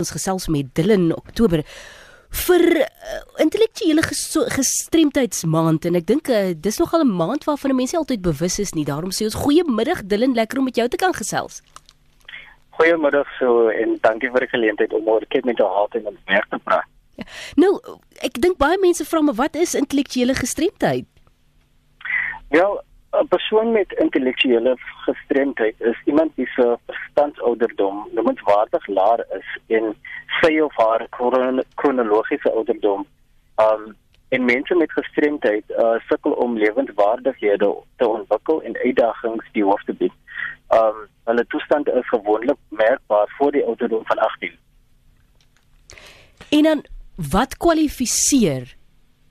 Ons gesels met Dylan Oktober vir uh, intellektuele gestremdheidsmaand en ek dink uh, dis nogal 'n maand waarvan mense altyd bewus is nie. Daarom sê ons goeiemiddag Dylan, lekker om met jou te kan gesels. Goeiemiddag so en dankie vir die geleentheid om oor kyk met jou hart en werk te praat. Ja, nou, ek dink baie mense vra me wat is intellektuele gestremdheid? Wel, 'n persoon met intellektuele gestremdheid is iemand wie se verstandsouderdom noemenswaardig laer is en sy of haar kronologiese ouderdom. Um en mense met gestremdheid uh, sukkel om lewenswaardighede te ontwikkel en uitdagings die hoof te bied. Um hulle toestand is gewoonlik merkbaar voor die ouderdom van 18. En dan wat kwalifiseer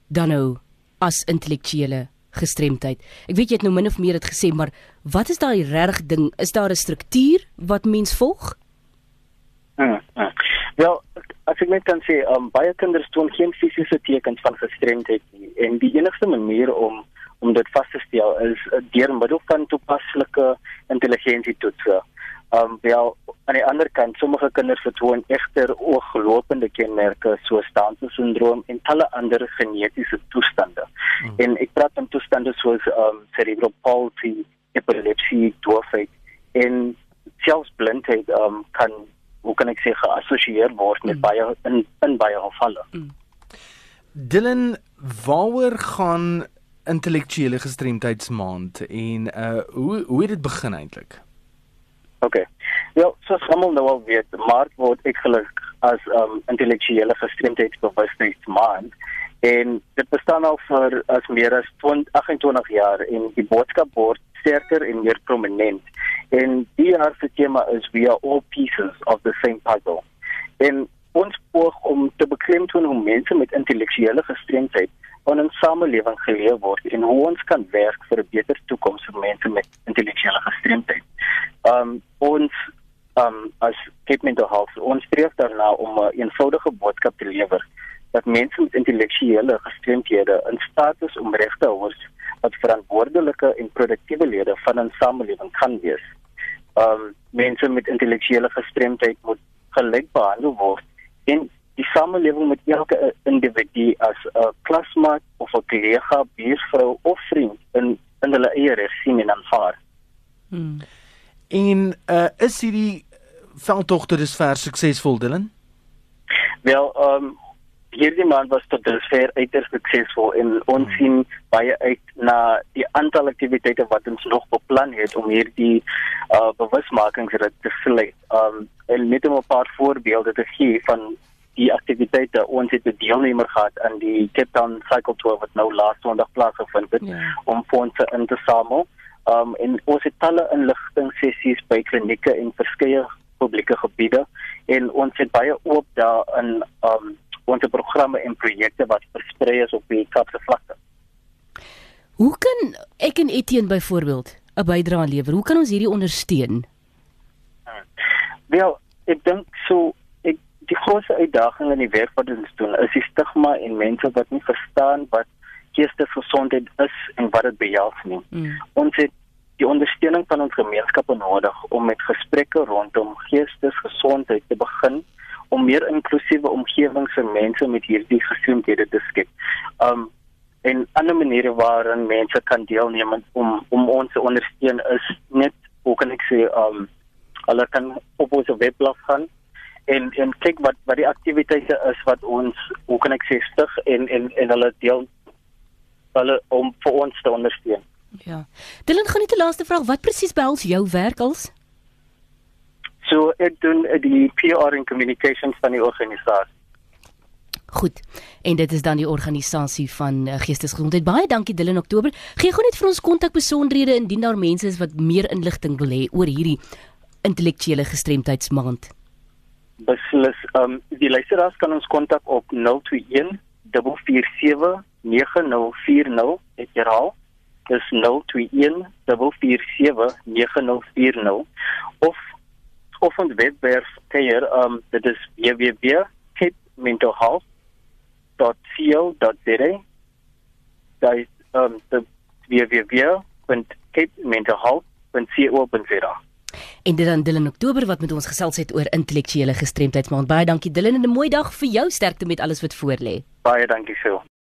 dan nou as intellektuele gestremdheid. Ek weet jy het nou min of meer dit gesê, maar wat is daai reg ding? Is daar 'n struktuur wat mens volg? Hmm, hmm. Wel, as ek net kan sê, um, baie kinders toon geen fisiese tekens van gestremdheid nie en die enigste manier om om dit vas te stel is uh, deur middel van toepaslike intelligensietoetse. Um wel aan die ander kant sommige kinders vertoon egter ooglopende kenmerke soos Down syndroom en talle ander genetiese toestande. Hmm. En ek praat van toestande soos um cerebral palsy, epilepsie, doofheid en selfs blindheid um kan hoe kan ek sê geassosieer word met hmm. baie in in baie gevalle. Hmm. Dylan, waaroor gaan intellektuele gestremdheidsmaand en uh hoe hoe het dit begin eintlik? Okay. Ja, soos almal nou al weet, Maart word ek gelukkig as um intellektuele gestremdheidsbewustheidsmaand en dit bestaan al vir as meer as 20, 28 jaar en die boodskap word sterker en meer prominent. En die jaar se tema is we are all pieces of the same puzzle. En ons poog om te beklemtoon hoe mense met intellektuele gestremdheid in 'n samelewing geleef word en hoe ons kan werk vir 'n beter toekoms vir mense met intellektuele gestremdheid. Um ons um as Cape Mental Health ons streef daarna om 'n eenvoudige boodskap te lewer dat mense met intellektuele gestremdhede in staat is om regtehouers wat verantwoordelike en produktiewe lede van 'n samelewing kan wees. Um mense met intellektuele gestremdheid moet gelyk behandel word en die samelewing met elke individu as 'n klasmaat of 'n kollega, buurvrou of vriend in in hulle eie reg sien en aanvaar. Hmm. En uh is hierdie veldtogte dusver suksesvol Dylan? Wel, ehm um, hierdie maand was tot dusver uiters suksesvol en ons hmm. sien baie uit na die aantal aktiwiteite wat ons nog beplan het om hierdie uh bewusmakingsrit te sluit. Ehm um, en net om 'n paar voorbeelde te gee van die aktiwiteite ons het deelnemer gehad aan die Cape Town Cycle Tour wat nou laas Sondag plaasgevind het yeah. Ja. om fondse in te samel. Um en ons het talle inligting sessies by klinieke en verskeie publieke gebiede en ons het baie oop daar in um ons programme en projekte wat versprei is op die Kaapse vlakte. Hoe kan ek en Etienne byvoorbeeld 'n bydrae lewer? Hoe kan ons hierdie ondersteun? Wel, ek dink so ek die grootste uitdaging in die werk wat ons doen is die stigma en mense wat nie verstaan wat geestesgesondheid is en wat dit behels nie. Mm. Ons het die ondersteuning van ons gemeenskappe nodig om met gesprekke rondom geestesgesondheid te begin om meer inklusiewe omgewings vir mense met hierdie gestremdhede te skep. Um en ander maniere waarin mense kan deelneem om om ons te ondersteun is net hoe kan ek sê um hulle kan op ons webblad gaan en en kyk wat wat die aktiwiteite is wat ons hoe kan ek sê stig en en en hulle deel hulle om vir ons te ondersteun. Ja. Dylan, gaan net 'n laaste vraag. Wat presies behels jou werk als? So, ek doen die PR en communications van die organisasie. Goed. En dit is dan die organisasie van uh, Geestesgesondheid. Baie dankie Dylan Oktober. Gee gou net vir ons kontakbesonderhede indien daar mense is wat meer inligting wil hê oor hierdie intellektuele gestremdheidsmaand. Beslis. Ehm um, die luisteraars kan ons kontak op 021 447 9040. Ek herhaal is 021 447 9040 of of ons webwerf keer um dit is www.mentalhealth.co.za daai um die www.mentalhealth.co.za En dit dan Dylan Oktober wat met ons gesels het oor intellektuele gestremdheidsmaand. Baie dankie Dylan en 'n mooi dag vir jou sterkte met alles wat voorlê. Baie dankie Phil.